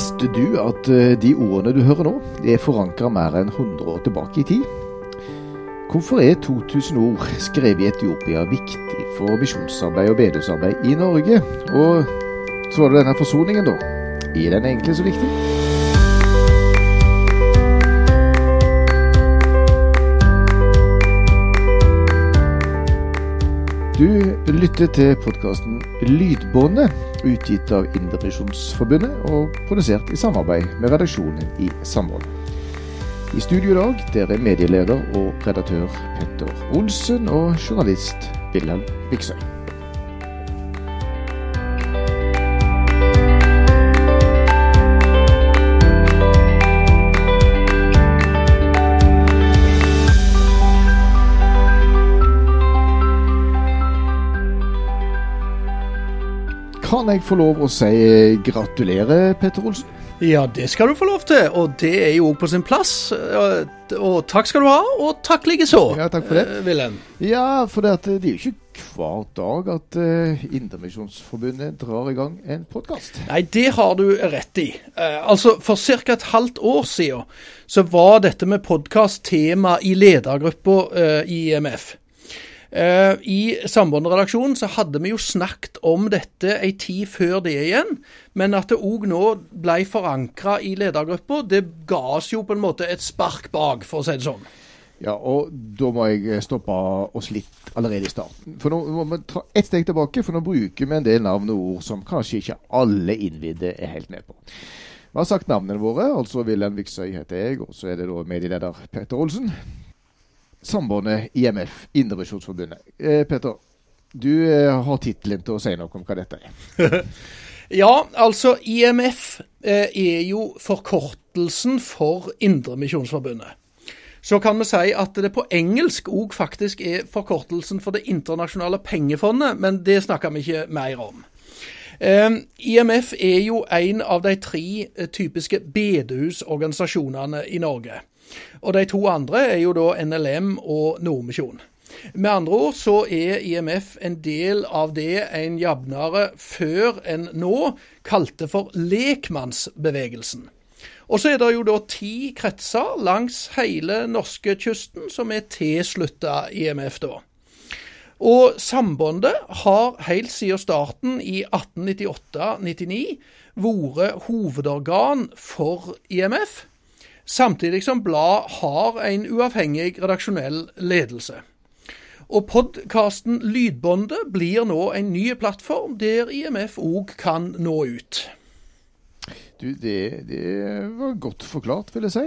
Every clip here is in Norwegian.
Visste du at eh, de ordene du hører nå, er forankra mer enn 100 år tilbake i tid? Hvorfor er 2000 ord skrevet i Etiopia viktig for misjonsarbeid og bedehusarbeid i Norge? Og så var det denne forsoningen, da. Er den egentlig så viktig? Du lytter til podkasten Lydbåndet, utgitt av Indremisjonsforbundet og produsert i samarbeid med redaksjonen i Samhold. I studio i dag der er medieleder og redaktør Petter Olsen og journalist Wilhelm Viksøy. Kan jeg få lov å si gratulerer, Petter Olsen? Ja, det skal du få lov til, og det er jo på sin plass. Og, og takk skal du ha, og takk likeså, Ja, takk for det. eh, Wilhelm. Ja, for det, at det er jo ikke hver dag at uh, Indremisjonsforbundet drar i gang en podkast. Nei, det har du rett i. Uh, altså, For ca. et halvt år siden så var dette med podkast tema i ledergruppa uh, i IMF. Eh, I Sambandsredaksjonen så hadde vi jo snakket om dette ei tid før det igjen, men at det òg nå ble forankra i ledergruppa, det ga oss jo på en måte et spark bak, for å si det sånn. Ja, og da må jeg stoppe oss litt allerede i starten. For nå må vi ta ett steg tilbake, for nå bruker vi en del navn og ord som kanskje ikke alle innvidde er helt med på. Vi har sagt navnene våre, altså Wilhelm Viksøy heter jeg, og så er det da medieleder Petter Olsen. Sambandet IMF, Indremisjonsforbundet. Eh, Petter, du eh, har tittelen til å si noe om hva dette er. Ja, altså IMF eh, er jo forkortelsen for Indremisjonsforbundet. Så kan vi si at det på engelsk òg faktisk er forkortelsen for Det internasjonale pengefondet, men det snakker vi ikke mer om. Eh, IMF er jo en av de tre eh, typiske bedehusorganisasjonene i Norge. Og de to andre er jo da NLM og Nordmisjon. Med andre ord så er IMF en del av det en jevnere før enn nå kalte for lekmannsbevegelsen. Og så er det jo da ti kretser langs hele norskekysten som er tilslutta IMF, da. Og Sambandet har helt siden starten i 1898-99 vært hovedorgan for IMF, samtidig som blad har en uavhengig redaksjonell ledelse. Og podkasten Lydbåndet blir nå en ny plattform der IMF òg kan nå ut. Du, det, det var godt forklart, vil jeg si.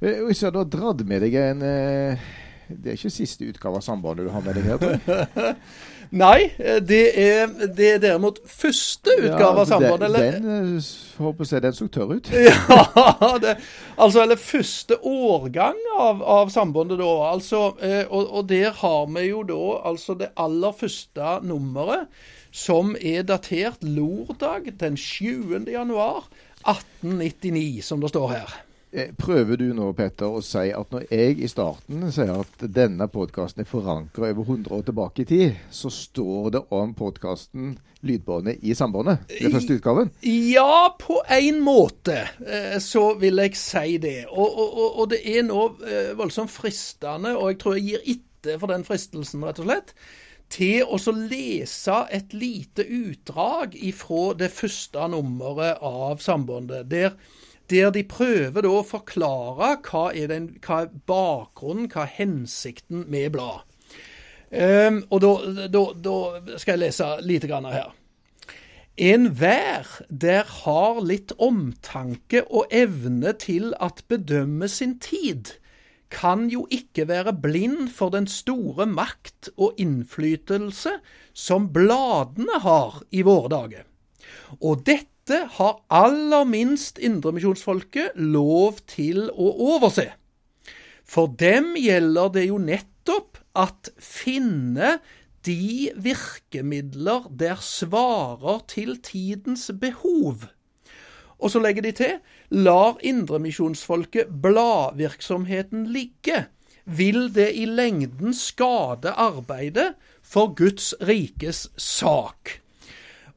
Eh, Og Hvis jeg du dratt med deg en eh, Det er ikke siste utgave av Sambandet du har med deg her, tror jeg. Nei, det er, det er derimot første utgave av Sambandet. Eller- den eh, håper jeg den så tørr ut. Ja, det, altså, eller første årgang av, av sambandet da. Altså, eh, og, og der har vi jo da altså det aller første nummeret, som er datert lørdag den 7. januar 1899, som det står her. Eh, Prøver du nå, Petter, å si at når jeg i starten sier at denne podkasten er forankra over 100 år tilbake i tid, så står det om podkasten Lydbåndet i Sambandet? Den første utgaven? Ja, på en måte eh, så vil jeg si det. Og, og, og, det er nå eh, voldsomt fristende, og jeg tror jeg gir etter for den fristelsen, rett og slett, til å så lese et lite utdrag ifra det første nummeret av Sambandet. Der, der de prøver å forklare hva er, den, hva er bakgrunnen, hva er hensikten med bladet. Um, og da, da, da skal jeg lese lite grann her. Enhver der har litt omtanke og evne til at bedømme sin tid, kan jo ikke være blind for den store makt og innflytelse som bladene har i våre dager. Og dette har aller minst indremisjonsfolket lov til å overse. For dem gjelder det jo nettopp at finne de virkemidler der svarer til tidens behov. Og så legger de til lar indremisjonsfolket bladvirksomheten ligge, vil det i lengden skade arbeidet for Guds rikes sak.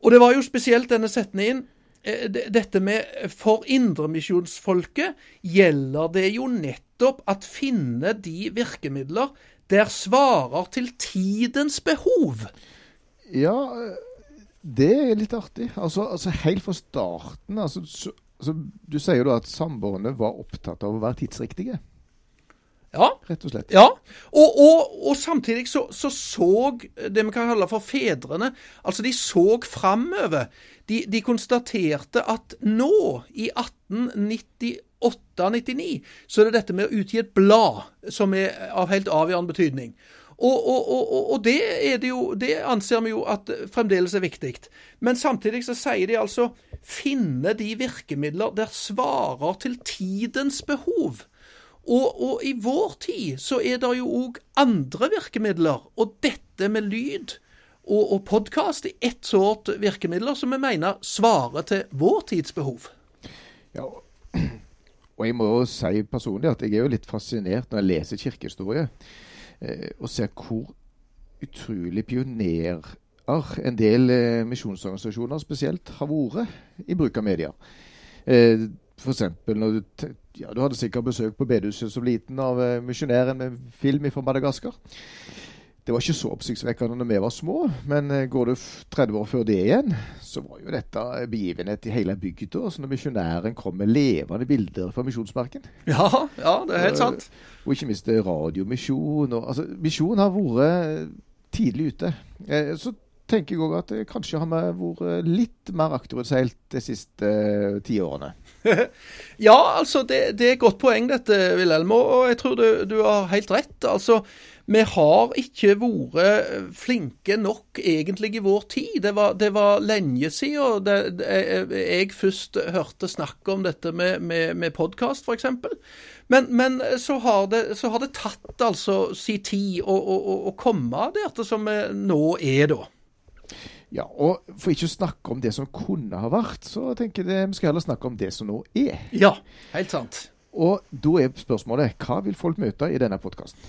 Og det var jo spesielt denne setningen dette med For indremisjonsfolket gjelder det jo nettopp at finne de virkemidler der svarer til tidens behov. Ja, det er litt artig. Altså, altså helt fra starten altså, så, altså, Du sier jo da at samboerne var opptatt av å være tidsriktige. Ja. Rett og slett. Ja, og, og, og samtidig så, så, så det vi kan kalle for fedrene Altså, de så framover. De, de, konstaterte at nå, i 1898-99, så er det dette med å utgi et blad som er av helt avgjørende betydning. Og, og, og det, det, jo, det, anser vi jo at fremdeles er viktig. Men samtidig så sier de altså finne de virkemidler der svarer til tidens behov. Og, og, i vår tid så er det jo òg andre virkemidler, og dette med lyd og, og podkast er ett sort virkemidler som vi mener svarer til vår tids behov. Ja, og jeg må jo si personlig at jeg er jo litt fascinert når jeg leser kirkehistorie, eh, og ser hvor utrolig pionerer en del eh, misjonsorganisasjoner spesielt har vært i bruk av media. Eh, F.eks. når du, ja, du hadde sikkert besøk på bedehuset som liten av uh, misjonæren med film fra Madagaskar. Det var ikke så oppsiktsvekkende når vi var små, men eh, går du 30 år før det igjen, så var jo dette begivenhet i hele bygda. Altså når misjonæren kom med levende bilder fra misjonsmarken. Ja, ja, det er helt sant. Og, og ikke minst radiomisjon. Og, altså, misjon har vært tidlig ute. Eh, så tenker jeg òg at kanskje har vi vært litt mer akterutseilt de siste uh, ti årene. ja, altså det, det, er et godt poeng dette, Wilhelm. Og jeg tror du, du, har helt rett. Altså, vi har ikke vært flinke nok egentlig i vår tid. Det var, det var lenge siden det, det, jeg først hørte snakk om dette med, med, med podkast, f.eks. Men, men så, har så, har det, tatt altså si tid å, å, å komme der som vi nå er, da. Ja, og For ikke å snakke om det som kunne ha vært, så tenker jeg vi skal heller snakke om det som nå er. Ja, helt sant. Og da er spørsmålet hva vil folk møte i denne podkasten?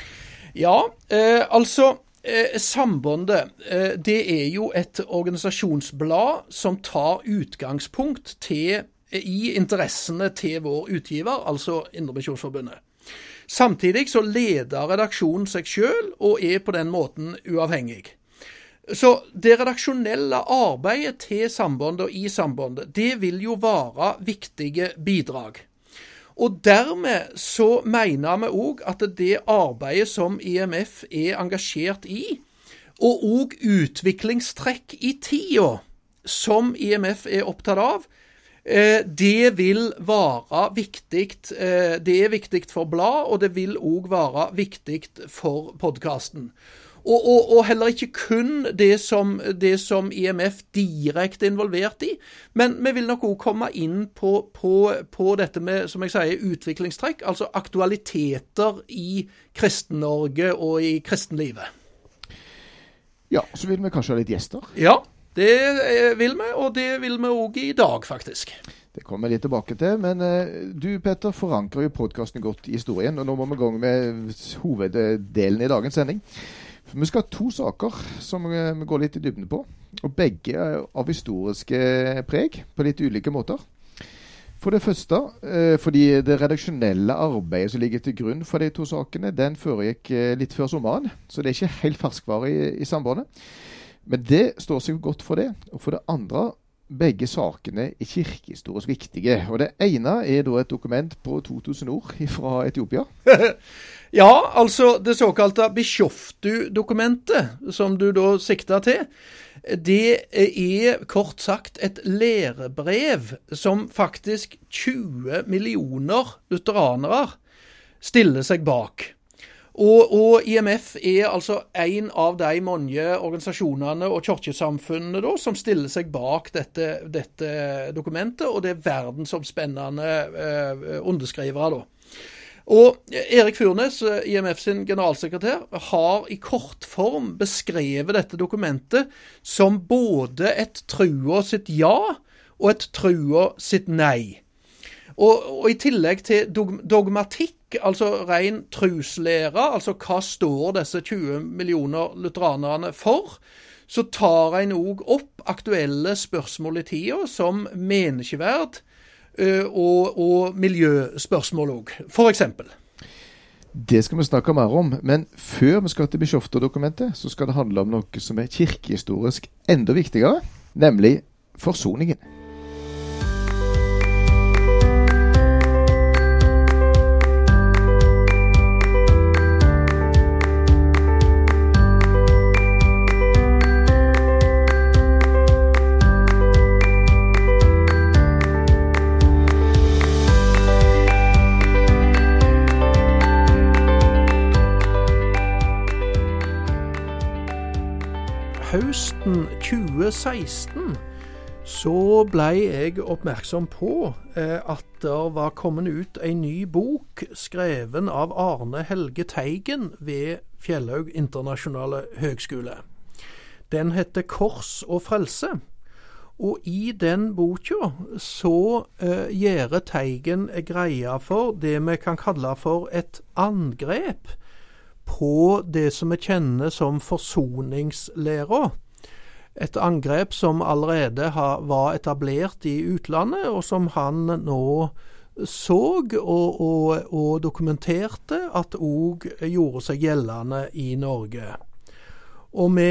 Ja, eh, altså eh, Sambandet eh, det er jo et organisasjonsblad som tar utgangspunkt til, i interessene til vår utgiver, altså Indremisjonsforbundet. Samtidig så leder redaksjonen seg sjøl og er på den måten uavhengig. Så det redaksjonelle arbeidet til sambandet og i sambandet, det vil jo være viktige bidrag. Og dermed så mener vi òg at det arbeidet som IMF er engasjert i, og òg utviklingstrekk i tida som IMF er opptatt av, eh, det vil være viktig. Eh, det er viktig for blad, og det vil òg være viktig for podkasten. Og, og, og, heller ikke kun det som, det som IMF direkte er involvert i. Men vi vil nok òg komme inn på, på, på, dette med som jeg sier, utviklingstrekk, altså aktualiteter i Kristen-Norge og i kristenlivet. Ja, så vil vi kanskje ha litt gjester? Ja, det eh, vil vi, og det vil vi òg i dag, faktisk. Det kommer vi litt tilbake til. Men uh, du Petter, forankrer jo podkasten godt i historien. Og nå må vi i gang med hoveddelen i dagens sending. Vi skal ha to saker som vi går litt i dybden på. Og begge er av historiske preg, på litt ulike måter. For det første eh, fordi det redaksjonelle arbeidet som ligger til grunn for de to sakene, den foregikk eh, litt før sommeren. Så det er ikke helt ferskvare i, i sambandet. Men det står seg godt for det. Og for det andre begge sakene er kirkehistorisk viktige. Og Det ene er da et dokument på 2000 ord fra Etiopia. Ja, altså det såkalte Bishoftu-dokumentet, som du da sikta til, det er kort sagt et lærebrev som faktisk 20 millioner lutheranere stiller seg bak. Og, og, IMF er altså en av de mange organisasjonene og kirkesamfunnene da, som stiller seg bak dette, dette dokumentet, og det er verdensomspennende eh, underskrivere. da. Og Erik Furnes, eh, IMF sin generalsekretær, har i kortform beskrevet dette dokumentet som både et trua sitt ja og et trua sitt nei. Og, og, i tillegg til dogmatikk, altså ren truslære, altså hva står disse 20 millioner lutheranerne for, så tar en òg opp aktuelle spørsmål i tida, som menneskeverd og, og miljøspørsmål òg, f.eks. Det skal vi snakke mer om, men før vi skal til Bischofter-dokumentet, så skal det handle om noe som er kirkehistorisk enda viktigere, nemlig forsoningen. Høsten 2016 så ble jeg oppmerksom på eh, at det var kommet ut en ny bok skreven av Arne Helge Teigen ved Fjellhaug internasjonale høgskole. Den heter 'Kors og frelse'. Og i den boka så eh, gjør Teigen greie for det vi kan kalle for et angrep på det som vi kjenner som forsoningslæra. Et angrep som allerede var etablert i utlandet, og som han nå så og, og, og dokumenterte at òg gjorde seg gjeldende i Norge. Og vi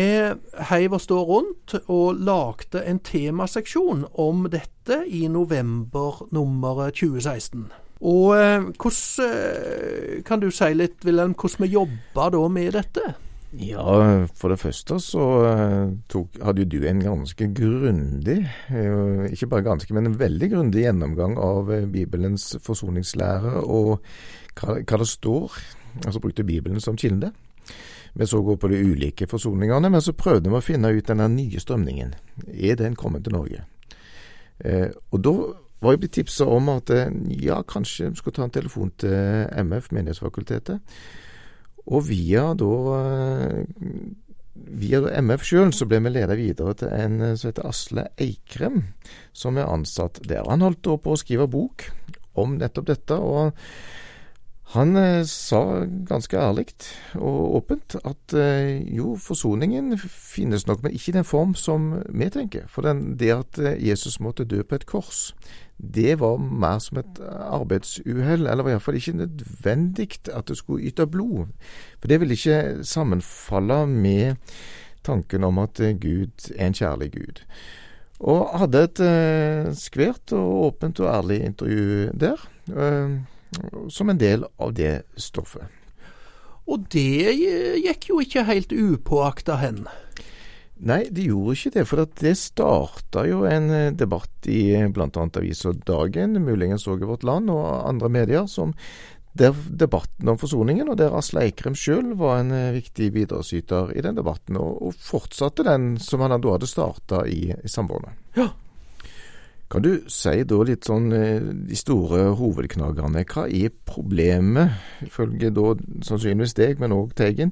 heiv oss da rundt og lagde en temaseksjon om dette i november-nummeret 2016. Og eh, hvordan eh, kan du si litt, Wilhelm, hvordan vi jobber da med dette? Ja, for det første så eh, tok, hadde jo du en ganske grundig, ikke bare ganske, men en veldig grundig gjennomgang av Bibelens forsoningslære og hva, det står. Altså brukte Bibelen som kilde. Vi så gå på de ulike forsoningene, men så prøvde vi å finne ut denne nye strømningen. Er den kommet til Norge? Og da var jeg blitt tipsa om at eh, ja, kanskje vi skulle ta en telefon til MF, Menighetsfakultetet. Og via da eh, Via MF sjøl så ble vi ledet videre til en eh, som heter Asle Eikrem, som er ansatt der. Han holdt på å skrive bok om nettopp dette. og han eh, sa ganske ærlig og åpent at eh, jo, forsoningen finnes nok, men ikke i den form som vi tenker. For den, det at eh, Jesus måtte dø på et kors, det var mer som et arbeidsuhell, eller i hvert fall ikke nødvendig at det skulle yte blod. For det ville ikke sammenfalle med tanken om at Gud er en kjærlig Gud. Og hadde et skvært og åpent og ærlig intervju der som en del av det stoffet. Og det gikk jo ikke helt upåakta hen? Nei, det gjorde ikke det. For det starta jo en eh, debatt i bl.a. avisa Dagen, muligens òg i Vårt Land og andre medier, som der debatten om forsoningen, og der Asle Eikrem sjøl var en eh, viktig bidragsyter i den debatten, og, og fortsatte den som han da hadde starta i, i Sambandet. Ja, kan du si da litt sånn eh, de store hovedknagene. Hva er problemet, ifølge da sannsynligvis deg, men òg Teigen,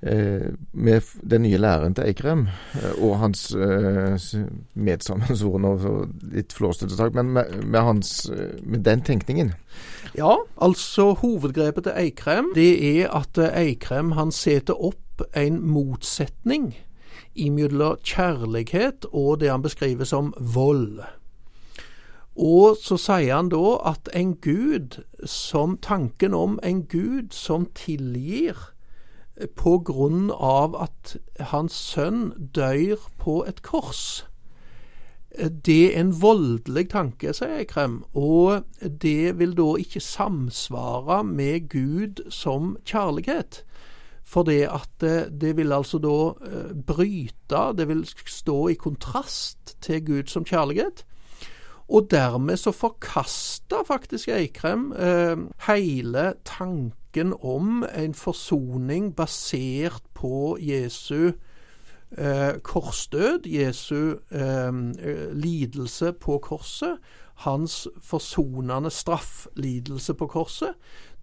eh, med den nye læreren til Eikrem eh, og hans medsammensvorne og litt flåsete sak, men med, med, hans, med den tenkningen? Ja, altså hovedgrepet til Eikrem det er at Eikrem han setter opp en motsetning imellom kjærlighet og det han beskriver som vold. Og så sier han da at en gud som tanken om en gud som tilgir på grunn av at hans sønn dør på et kors. Det er en voldelig tanke, sier Krem, og det vil da ikke samsvare med Gud som kjærlighet. For det at det vil altså da eh, bryte, det vil stå i kontrast til Gud som kjærlighet. Og dermed så forkasta faktisk Eikrem eh, hele tanken om en forsoning basert på Jesu eh, korsdød, Jesu eh, lidelse på korset, hans forsonende strafflidelse på korset,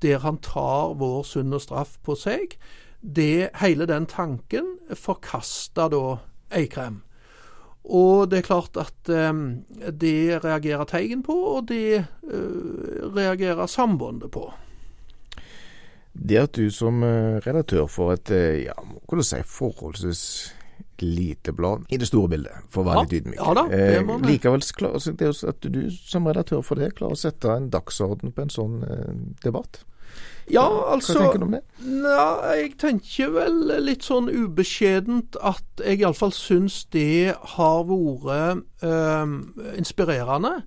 der han tar vår synd og straff på seg. Det, hele den tanken forkasta da Eikrem. Og det er klart at um, det reagerer Teigen på, og det uh, reagerer Sambandet på. Det at du som redaktør for et ja, hva si, forholdsvis lite blad i det store bildet, for å være Ja, litt ydmyk. ja da, det må eh, likevel, klar, det at du som redaktør for det klarer å sette en dagsorden på en sånn eh, debatt. Ja, Hva altså tenker du om det? Ja, jeg tenker vel litt sånn ubeskjedent at jeg iallfall syns det har vært eh, inspirerende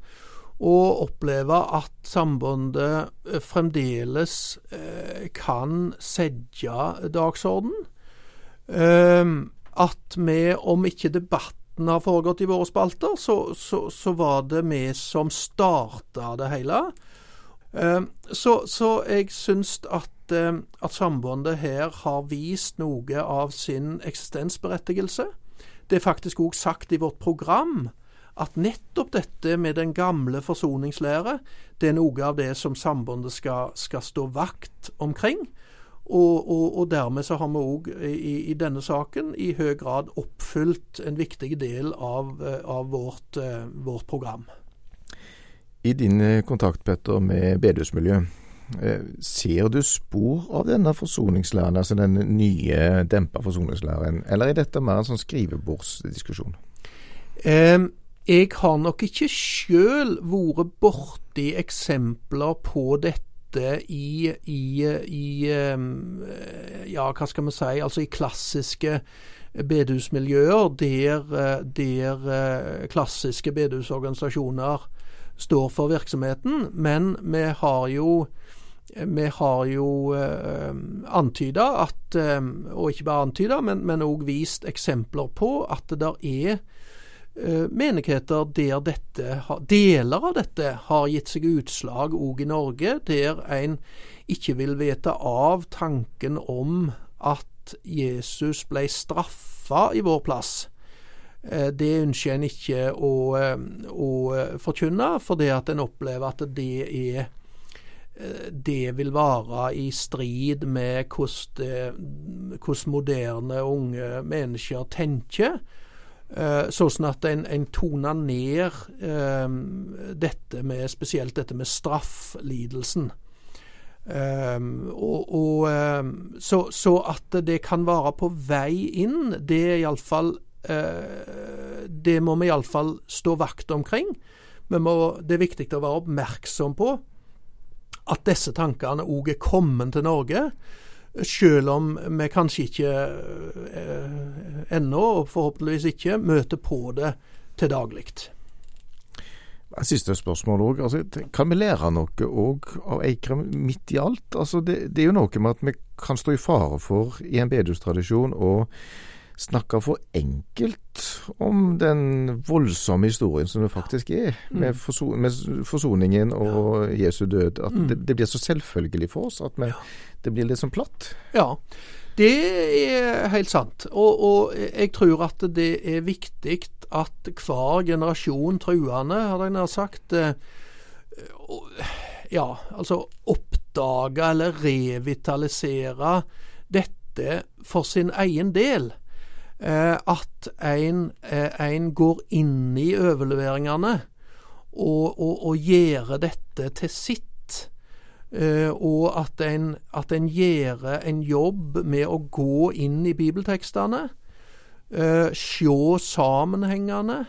å oppleve at Sambandet eh, fremdeles eh, kan sette dagsorden. Eh, at vi, om ikke debatten har foregått i våre spalter, så, så, så var det vi som starta det hele. Eh, Så, så jeg syns at, eh, at Sambandet her har vist noe av sin eksistensberettigelse. Det er faktisk òg sagt i vårt program at nettopp dette med den gamle forsoningslære, det er noe av det som Sambandet skal, skal stå vakt omkring. Og, og, og dermed så har vi òg i, i denne saken i høy grad oppfylt en viktig del av, eh, av vårt, vårt program. I din eh, kontakt, Petter, med bedehusmiljøet, ser du spor av denne forsoningslæren, altså den nye dempa forsoningslæren, eller er dette mer en sånn skrivebordsdiskusjon? Um, jeg har nok ikke sjøl vært borti eksempler på dette i, i, i eh, Ja, hva skal vi si, altså i klassiske bedehusmiljøer der, eh, der eh, klassiske bedehusorganisasjoner står for virksomheten. Men vi har jo vi har jo eh, antyda at, eh, og ikke bare antyda, men òg vist eksempler på at det der er eh, menigheter der dette, deler av dette har gitt seg utslag òg i Norge, der en ikke vil vite av tanken om at Jesus ble straffa i vår plass. Eh, Det ønsker en ikke å, eh, å forkynne, fordi at en opplever at det er eh, det vil være i strid med hvordan, moderne unge mennesker tenker. Eh, Sånn at en, en toner ned eh, dette med, spesielt dette med strafflidelsen. Um, og, og, um, så, så at det kan være på vei inn, det er iallfall Det må vi iallfall stå vakt omkring. Vi må, det er viktig å være oppmerksom på at disse tankene òg er kommet til Norge. Selv om vi kanskje ikke eh, ennå, og forhåpentligvis ikke, møter på det til daglig. Siste spørsmål òg. Altså, kan vi lære noe òg av Eikrem midt i alt? Altså, det, det er jo noe med at vi kan stå i fare for i en bedehustradisjon å snakke for enkelt om den voldsomme historien som det faktisk er, med, forso med forsoningen og Jesu død. At det, det blir så selvfølgelig for oss at vi, det blir litt sånn platt. Ja, det er helt sant. Og, og jeg tror at det er viktig at hver generasjon truende, hadde jeg nær sagt, eh, ja, altså oppdage eller revitalisere dette for sin egen del. Eh, at en, eh, en går inn i overleveringene og, og, og gjør dette til sitt. Eh, og at en, at en gjør en jobb med å gå inn i bibeltekstene, eh, se sammenhengene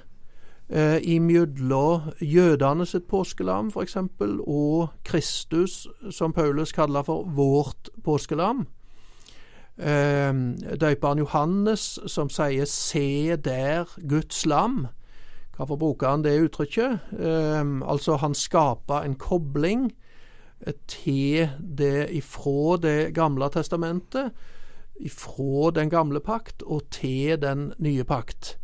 i imellom jødene sitt påskelam, f.eks., og Kristus, som Paulus kaller for vårt påskelam. Eh, Døperen Johannes som sier 'se der Guds lam'. Hvorfor bruker han det uttrykket? Eh, altså, han skaper en kobling til det ifra Det gamle testamentet, ifra den gamle pakt og til den nye pakt.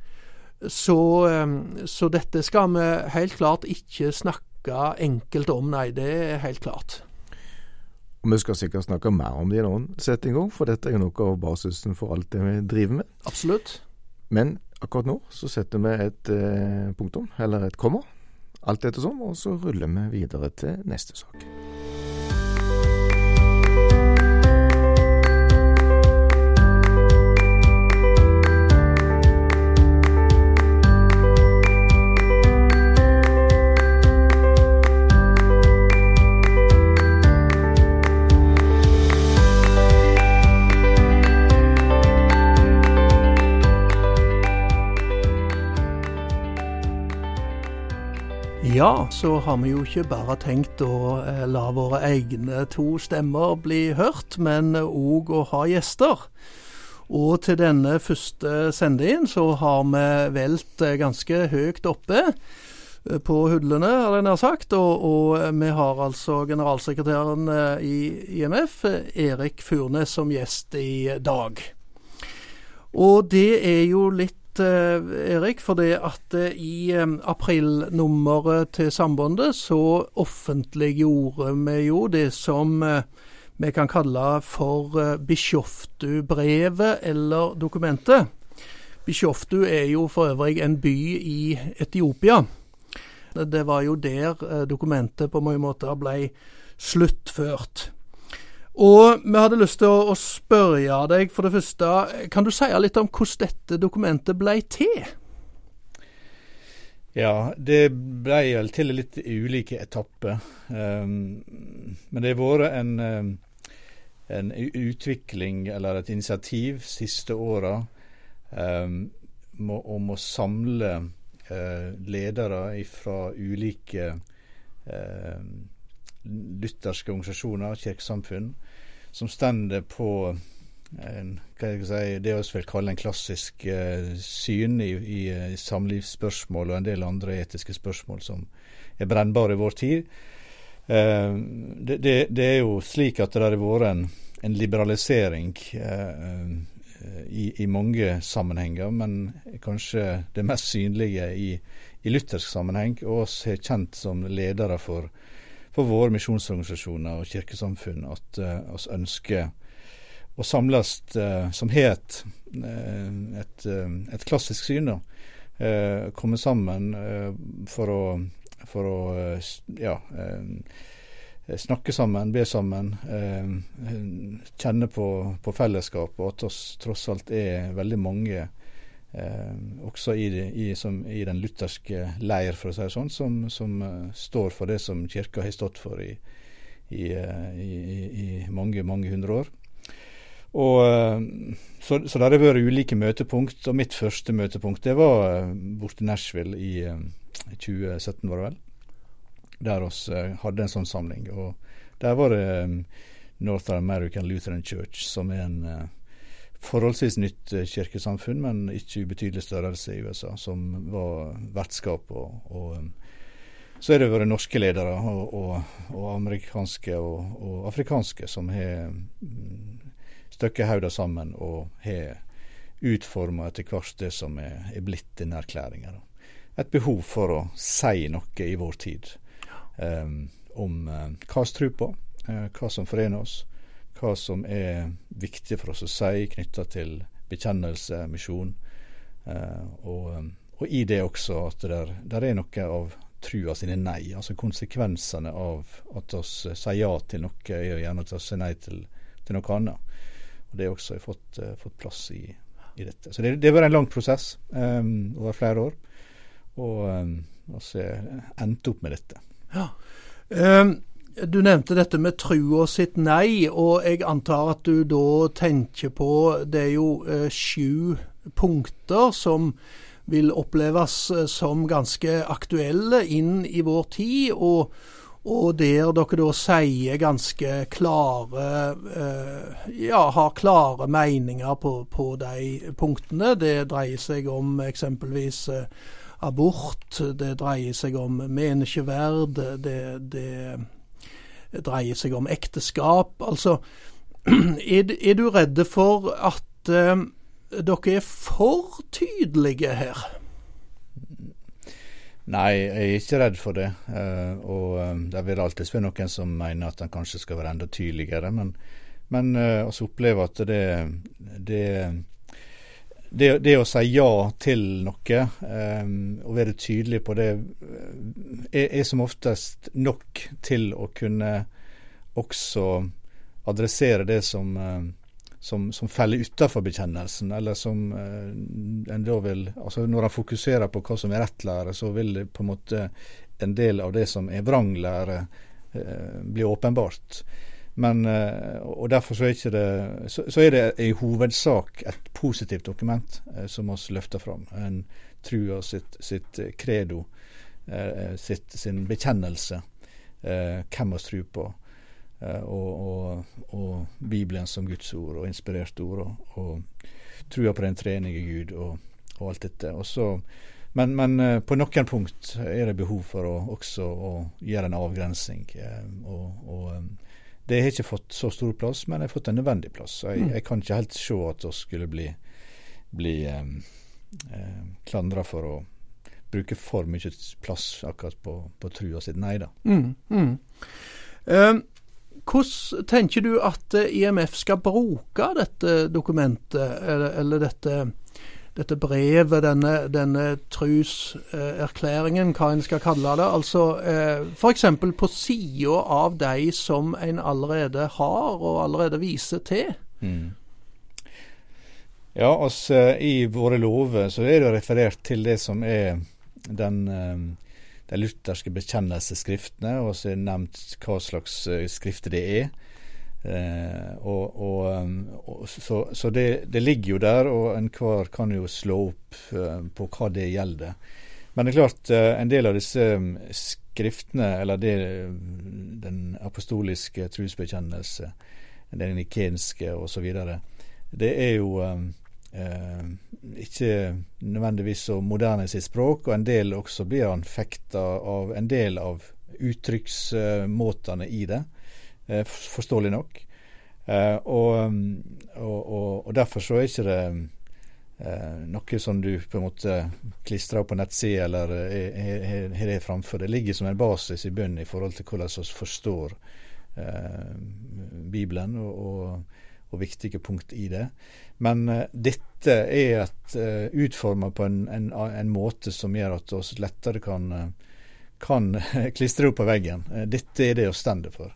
Så, eh, så dette skal vi helt klart ikke snakke enkelt om, nei. Det er helt klart. Og vi skal sikkert snakke mer om det i en annen setting òg, for dette er jo noe av basisen for alt det vi driver med. Absolutt. Men akkurat nå så setter vi et eh, punktum, eller et komma, alt ettersom, og så ruller vi videre til neste sak. Ja, så har vi jo ikke bare tenkt å eh, la våre egne to stemmer bli hørt, men òg å ha gjester. Og til denne første sendingen så har vi velt eh, ganske høyt oppe eh, på hudlene, har jeg nær sagt. Og, og, vi har altså generalsekretæren i IMF, Erik Furnes, som gjest i dag. Og det er jo litt Eh, Erik, fordi at eh, i eh, aprilnummeret til Sambandet så offentliggjorde vi jo det som vi kan kalle for Bishoftu-brevet eller dokumentet. Bishoftu er jo for øvrig en by i Etiopia. Det var jo der dokumentet på mange måter ble sluttført. Og vi hadde lyst til å, å spørre deg, for det første, kan du si litt om hvordan dette dokumentet ble til? Ja, det ble vel til litt ulike etapper. Um, men det har vært en, um, en, utvikling, eller et initiativ, siste åra um, om å samle uh, ledere fra ulike uh, lutherske organisasjoner, kirkesamfunn, som stender på en, si, det vi vil kalle en klassisk uh, syn i, i, i, samlivsspørsmål og en del andre etiske spørsmål som er brennbare i vår tid. Uh, det, det, det, er jo slik at det har vært en, en liberalisering uh, i, i, mange sammenhenger, men kanskje det mest synlige i luthersk sammenheng, og oss er kjent som ledere for for våre misjonsorganisasjoner og kirkesamfunn at uh, oss ønsker å samles uh, som het et, uh, et, et, klassisk syn. da, Komme sammen for å, for å ja, snakke sammen, be sammen. kjenne på, på fellesskap, og at oss tross alt er veldig mange Eh, også i, i, som, i, den lutherske leir, for å si det sånn, som, som uh, står for det som kirka har stått for i, i mange, mange hundre år. Og, så, så det har vært ulike møtepunkt, og mitt første møtepunkt det var borte i Nashville i 2017, var det vel. Der oss hadde en sånn samling. Og der var det North American Lutheran Church, som er en forholdsvis nytt eh, kirkesamfunn, men ikke ubetydelig størrelse i USA, som var vertskap. og, og um, så er det vært norske ledere og, og, og amerikanske og, afrikanske som har mm, støkket hodet sammen og har utforma etter hvert det som er, er blitt denne erklæringa. Et behov for å si noe i vår tid um, om uh, hva vi tror på, uh, hva som forener oss, hva som er viktig for oss å si knytta til bekjennelse, misjon. Eh, og, og, i det også at der, der er noe av trua sine nei. Altså konsekvensene av at oss sier ja til noe, er gjerne at vi sier nei til, til, noe annet. Og Det har også fått, uh, fått plass i, i, dette. Så det, det vært en lang prosess um, over flere år. Og um, vi endte opp med dette. Ja. Um du nevnte dette med trua sitt nei, og jeg antar at du da tenker på Det er jo eh, sju punkter som vil oppleves eh, som ganske aktuelle inn i vår tid, og, og der dere da sier ganske klare eh, Ja, har klare meninger på, på, de punktene. Det dreier seg om eksempelvis eh, abort, det dreier seg om menneskeverd, det, det dreier seg om ekteskap. Altså, er, er du redde for at eh, dere er for tydelige her? Nei, jeg er ikke redd for det. Uh, og um, det vil alltid være noen som mener at den kanskje skal være enda tydeligere. Men, men uh, også oppleve at det, det det, det, å si ja til noe, um, og være tydelig på det, er, er, som oftest nok til å kunne også adressere det som, uh, som, som faller utenfor bekjennelsen, eller som uh, en da vil altså Når han fokuserer på hva som er rett lære, så vil det på en måte en del av det som er vranglære, bli åpenbart. Men, eh, og Derfor så er, ikke det, så, så er det i hovedsak et positivt dokument eh, som vi løfter fram. En trua sitt, sitt credo eh, sitt, sin bekjennelse, hvem vi tror på, og, og, og, Bibelen som Guds ord og inspirert ord, og, og trua på den trenige Gud og, og alt dette. Og så, men, men, på noen punkt er det behov for å, også å gjøre en avgrensing. og det har ikke fått så stor plass, men jeg har fått en nødvendig plass. Jeg, mm. jeg kan ikke helt se at vi skulle bli, bli um, eh, klandra for å bruke for mye plass akkurat på, på trua sitt. Nei da. Mm, mm. Um, hvordan tenker du at IMF skal bruke dette dokumentet, eller, eller dette dette brevet, denne, denne truserklæringen, hva en skal kalle det. Altså eh, f.eks. på sida av de som en allerede har og allerede viser til. Mm. Ja, altså i våre lover så er det referert til det som er den eh, de lutherske bekjennelsesskriftene, og så er det nevnt hva slags eh, skrifter det er. Eh, og, og, um, og, så, så det, det, ligger jo der, og enhver kan jo slå opp eh, på hva det gjelder. Men det er klart, eh, en del av disse um, skriftene, eller det, den apostoliske trosbekjennelse, den nikenske osv., det er jo um, uh, ikke nødvendigvis så moderne i sitt språk, og en del også blir anfekta av en del av uttrykksmåtene i det. Eh, forståelig nok. Eh, og, og, og, derfor så er ikke det eh, noe som du på en måte klistrer opp på nettsida eller har det framfor. Det ligger som en basis i bunnen i forhold til hvordan vi forstår Bibelen og, og, viktige punkt i det. Men dette er et, utforma på en, en, en, måte som gjør at vi lettere kan, kan klistre opp på veggen. dette er det å stende for.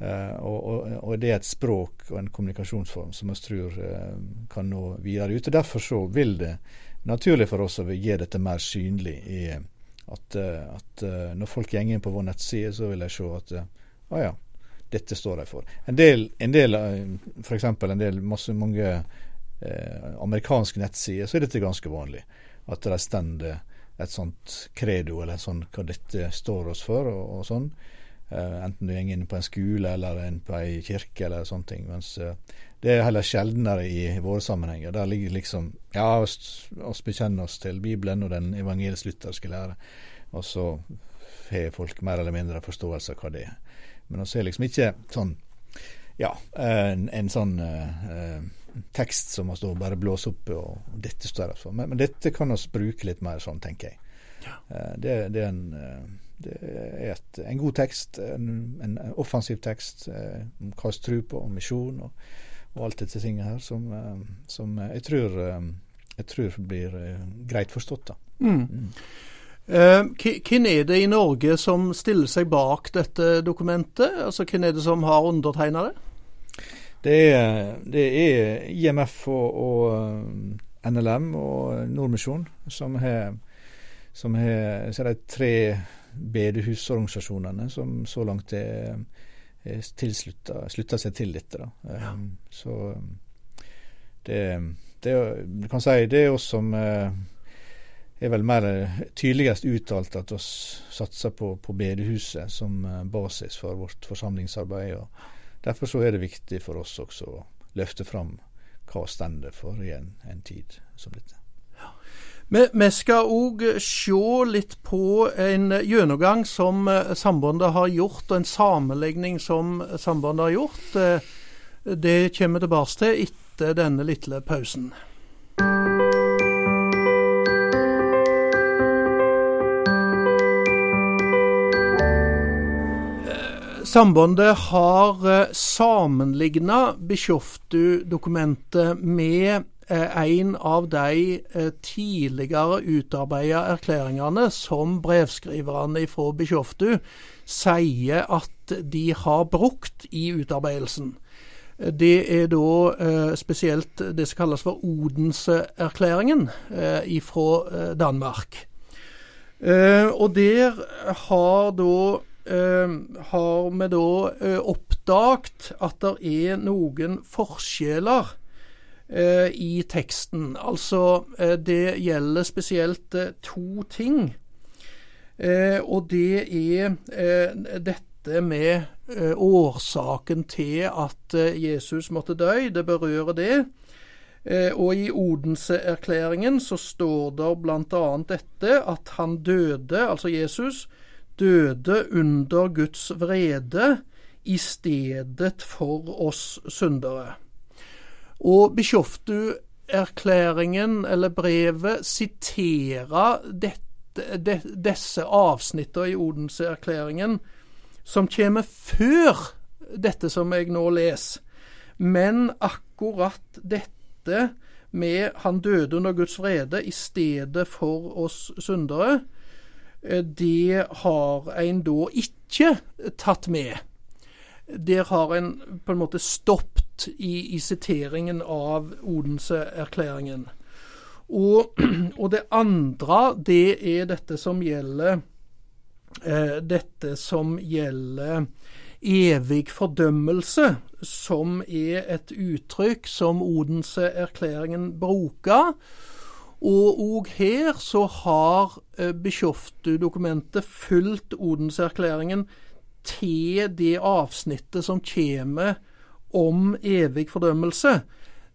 Uh, og, og, og, det er et språk og en kommunikasjonsform som vi tror uh, kan nå videre ut. og Derfor så vil det naturlig for oss å gi dette mer synlig. i at, uh, at Når folk går inn på vår nettside, så vil de se at å ja, dette står de for. En del, en del f.eks. en del masse, mange amerikanske nettsider, så er dette ganske vanlig. At de stender et sånt credo, eller sånn hva dette står oss for, og, og sånn. Uh, enten du går inn på en skole eller inn på ei kirke eller sånne ting. Mens uh, det er heller sjeldnere i, våre sammenhenger. Der ligger liksom Ja, oss, bekjenner oss til Bibelen og den evangelisk-lutherske lære. Og så har folk mer eller mindre forståelse av hva det er. Men vi er liksom ikke sånn Ja, en, en sånn uh, tekst som vi bare blåser opp, og dette står der. Men, men, dette kan vi bruke litt mer sånn, tenker jeg. Ja. Det, det, er en det er et, en god tekst, en, en offensiv tekst eh, om hva vi tror på, om misjon og, og alt dette tinget her, som, eh, som jeg, tror, eh, jeg, tror, blir greit forstått. da. Mm. Mm. hvem er det i Norge som stiller seg bak dette dokumentet? Altså, Hvem er det som har undertegna det? Det er, det er, IMF og, og NLM og Nordmisjon som har, som har tre bedehusorganisasjonene som så langt er, er slutta seg til dette. Ja. Um, så det, det, du kan si det er oss som uh, er vel mer tydeligst uttalt at vi satser på, på, bedehuset som uh, basis for vårt forsamlingsarbeid. og Derfor så er det viktig for oss også å løfte fram hva stender for i en, en tid som dette. Vi, skal òg se litt på en gjennomgang som eh, Sambandet har gjort, og en sammenligning som Sambandet har gjort. Eh, det kommer tilbake til etter denne lille pausen. Eh, Sambandet har sammenligna Bischoftu-dokumentet med en av de eh, tidligere utarbeida erklæringene som brevskriverne fra Bischoftu sier at de har brukt i utarbeidelsen. Det er da eh, spesielt det som kalles for Odense-erklæringen eh, fra eh, Danmark. Eh, og der har da eh, har vi da oppdaget at det er noen forskjeller eh, i teksten. Altså, eh, det gjelder spesielt eh, to ting. Eh, og det er eh, dette med eh, årsaken til at eh, Jesus måtte dø. Det berører det. Eh, og i Odense-erklæringen så står det bl.a. dette at han døde, altså Jesus, døde under Guds vrede i stedet for oss syndere. Og Bischoftu-erklæringen, eller brevet, siterer disse avsnittene i Odense-erklæringen som kommer før dette som jeg nå leser. Men akkurat dette med 'han døde under Guds vrede' i stedet for oss syndere, eh, det har en da ikke tatt med. Der har en på en måte stoppet i, i siteringen av Odense-erklæringen. Og, og, det andre, det er dette som gjelder eh, Dette som gjelder evig fordømmelse, som er et uttrykk som Odense-erklæringen bruker. Og òg her så har eh, Bischoftu-dokumentet fulgt Odense-erklæringen til det avsnittet som kommer om evig fordømmelse.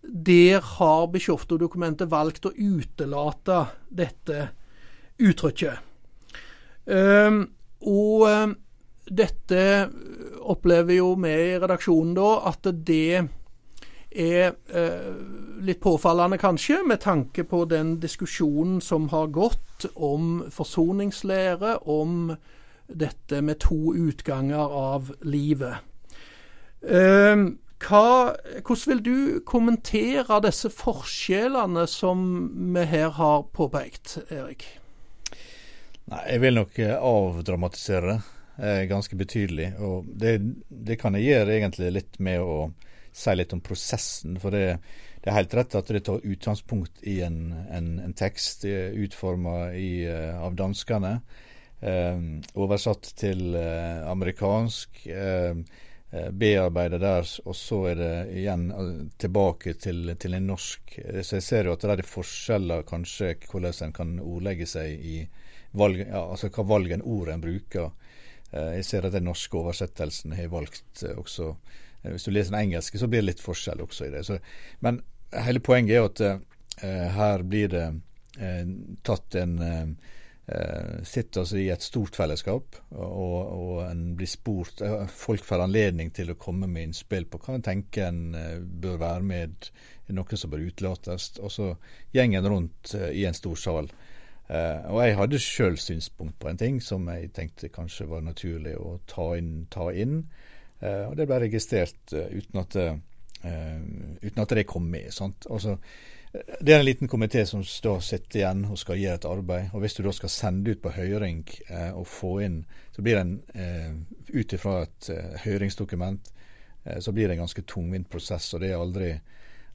Der har Bischofto-dokumentet valgt å utelate dette uttrykket. Um, og um, dette opplever jo vi i redaksjonen da at det er eh, litt påfallende, kanskje, med tanke på den diskusjonen som har gått om forsoningslære, om dette med to utganger av livet. Eh, hva, hvordan vil du kommentere disse forskjellene som vi her har påpekt, Erik? Nei, Jeg vil nok eh, avdramatisere det eh, ganske betydelig. Og det, det, kan jeg gjøre egentlig litt med å si litt om prosessen. For det, det er helt rett at det tar utgangspunkt i en, en, en tekst eh, utforma av danskene. Eh, oversatt til eh, amerikansk. Eh, bearbeidet der, og så er det igjen tilbake til, til en norsk. Så jeg ser jo at det er forskjeller kanskje hvordan en kan ordlegge seg i valg, ja, altså hva valg en ord en bruker. Eh, jeg ser at den norske oversettelsen har valgt eh, også eh, Hvis du leser den engelske, så blir det litt forskjell også i det. Så, men hele poenget er at her blir det tatt en Sitter altså i et stort fellesskap, og, og en blir spurt Folk får anledning til å komme med innspill på hva en tenker en bør være med, noe som bør utelates. Og så gjengen rundt i en stor sal. Og jeg hadde sjøl synspunkt på en ting som jeg tenkte kanskje var naturlig å ta inn. Ta inn. Og det ble registrert uten, at, uten, at, det kom med. Altså, det er en liten komité som da sitter igjen og skal gjøre et arbeid. og Hvis du da skal sende ut på høring og få inn, så blir det en, ut ifra et høringsdokument, så blir det en ganske tungvint prosess. og det er aldri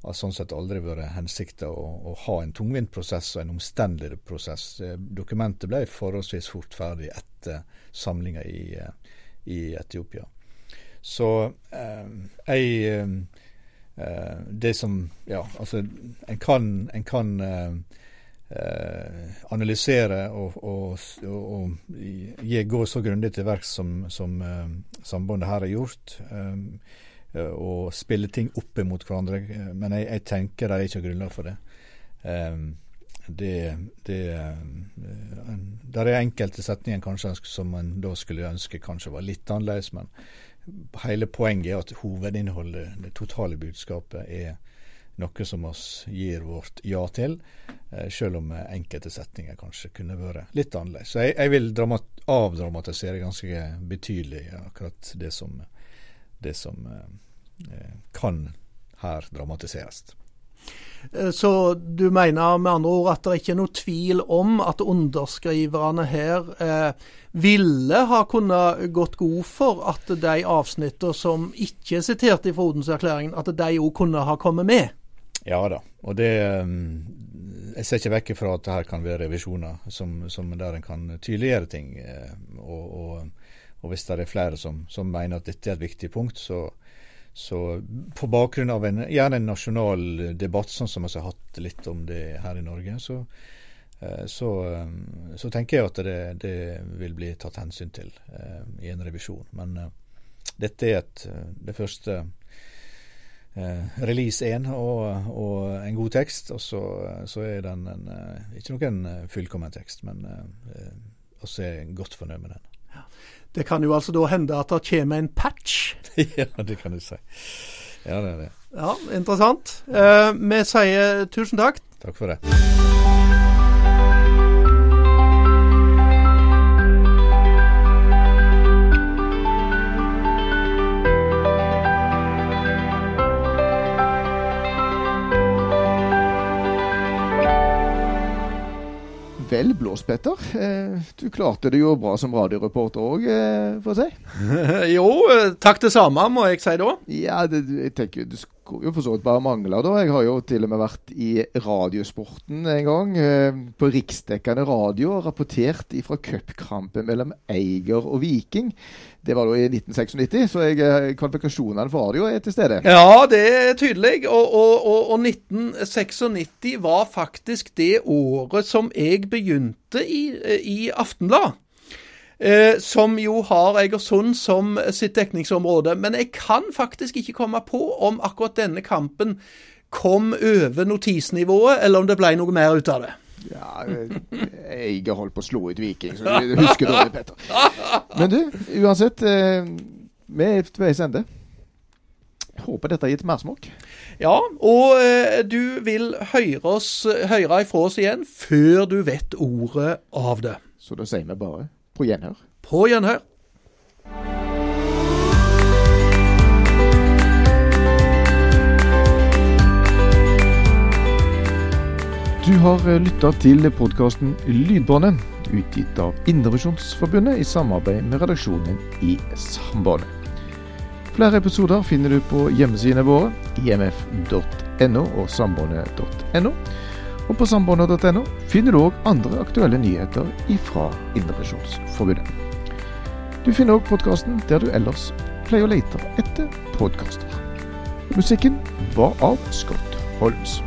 har sånn sett aldri vært hensikta å, å, ha en tungvint prosess og en omstendelig prosess. Eh, dokumentet ble forholdsvis fort ferdig etter samlinga i, eh, i, Etiopia. Så eh, jeg eh, Det som Ja, altså, en kan, en kan eh, eh analysere og, og, og, og, gå så grundig til verks som, som sambandet her har gjort. Eh, og spille ting opp imot hverandre. Eh, men jeg, jeg tenker det er ikke grunnlag for det. Det, det Der er enkelte setninger kanskje som man da skulle ønske kanskje var litt annerledes, men hele poenget er at hovedinnholdet, det totale budskapet, er noe som oss gir vårt ja til, uh, selv om enkelte setninger kanskje kunne vært litt annerledes. Så jeg, jeg vil avdramatisere ganske betydelig akkurat det som, det som uh, Eh, kan her dramatiseres. Eh, så du mener med andre ord at det ikke er noe tvil om at underskriverne her eh, ville ha kunnet gått god for at de avsnittene som ikke er sitert i Odenserklæringen, at de òg kunne ha kommet med? Ja da, og det eh, Jeg ser ikke vekk fra at det her kan være revisjoner som, som der en kan tydeliggjøre ting. Og, og, og, hvis det er flere som, som mener at dette er et viktig punkt, så, så på bakgrunn av en, gjerne en nasjonal debatt, sånn som vi har hatt litt om det her i Norge, så, eh, så, eh, så, tenker jeg at det, det, vil bli tatt hensyn til i en revisjon. Men dette er et, det første release 1 og, og, en god tekst. Og så, så er den en, ikke noen fullkommen tekst, men også er godt fornøyd med den. Det kan jo altså da hende at det kommer en patch? ja, det kan du si. Ja, det er det. Ja, Interessant. Eh, vi sier tusen takk. Takk for det. Vel Petter. Eh, du klarte det jo bra som radioreporter òg, eh, for å si. jo, eh, takk det samme, må jeg si da. Ja, det, jeg tenker du skulle jo for så vidt bare mangle, da. Jeg har jo til og med vært i Radiosporten en gang. På riksdekkende radio og rapportert ifra cupkampen mellom Eiger og Viking. Det var da i 1996, så jeg, eh, kvalifikasjonene for radio er til stede. Ja, det er tydelig. Og, og, og, og 1996 var faktisk det året som jeg begynte i, eh, i Aftenblad. Eh, som jo har Egersund som sitt dekningsområde. Men jeg kan faktisk ikke komme på om akkurat denne kampen kom over notisnivået, eller om det ble noe mer ut av det. Ja, jeg har holdt på å slå ut Viking, så du husker dårlig, Petter. Men du, uansett. Eh, vi er ved veis ende. Håper dette har gitt mersmak. Ja, og eh, du vil høre, oss, høre ifra oss igjen før du vet ordet av det. Så da sier vi bare på gjenhør. På gjenhør. Du har eh, lytta til podkasten Lydbåndet, utgitt av Indrevisjonsforbundet i samarbeid med redaksjonen i Sambandet. Flere episoder finner du på hjemmesidene våre, imf.no og sambandet.no. Og på sambandet.no finner du òg andre aktuelle nyheter fra Indrevisjonsforbundet. Du finner òg podkasten der du ellers pleier å lete etter podkaster. Musikken var av Scott Holmes.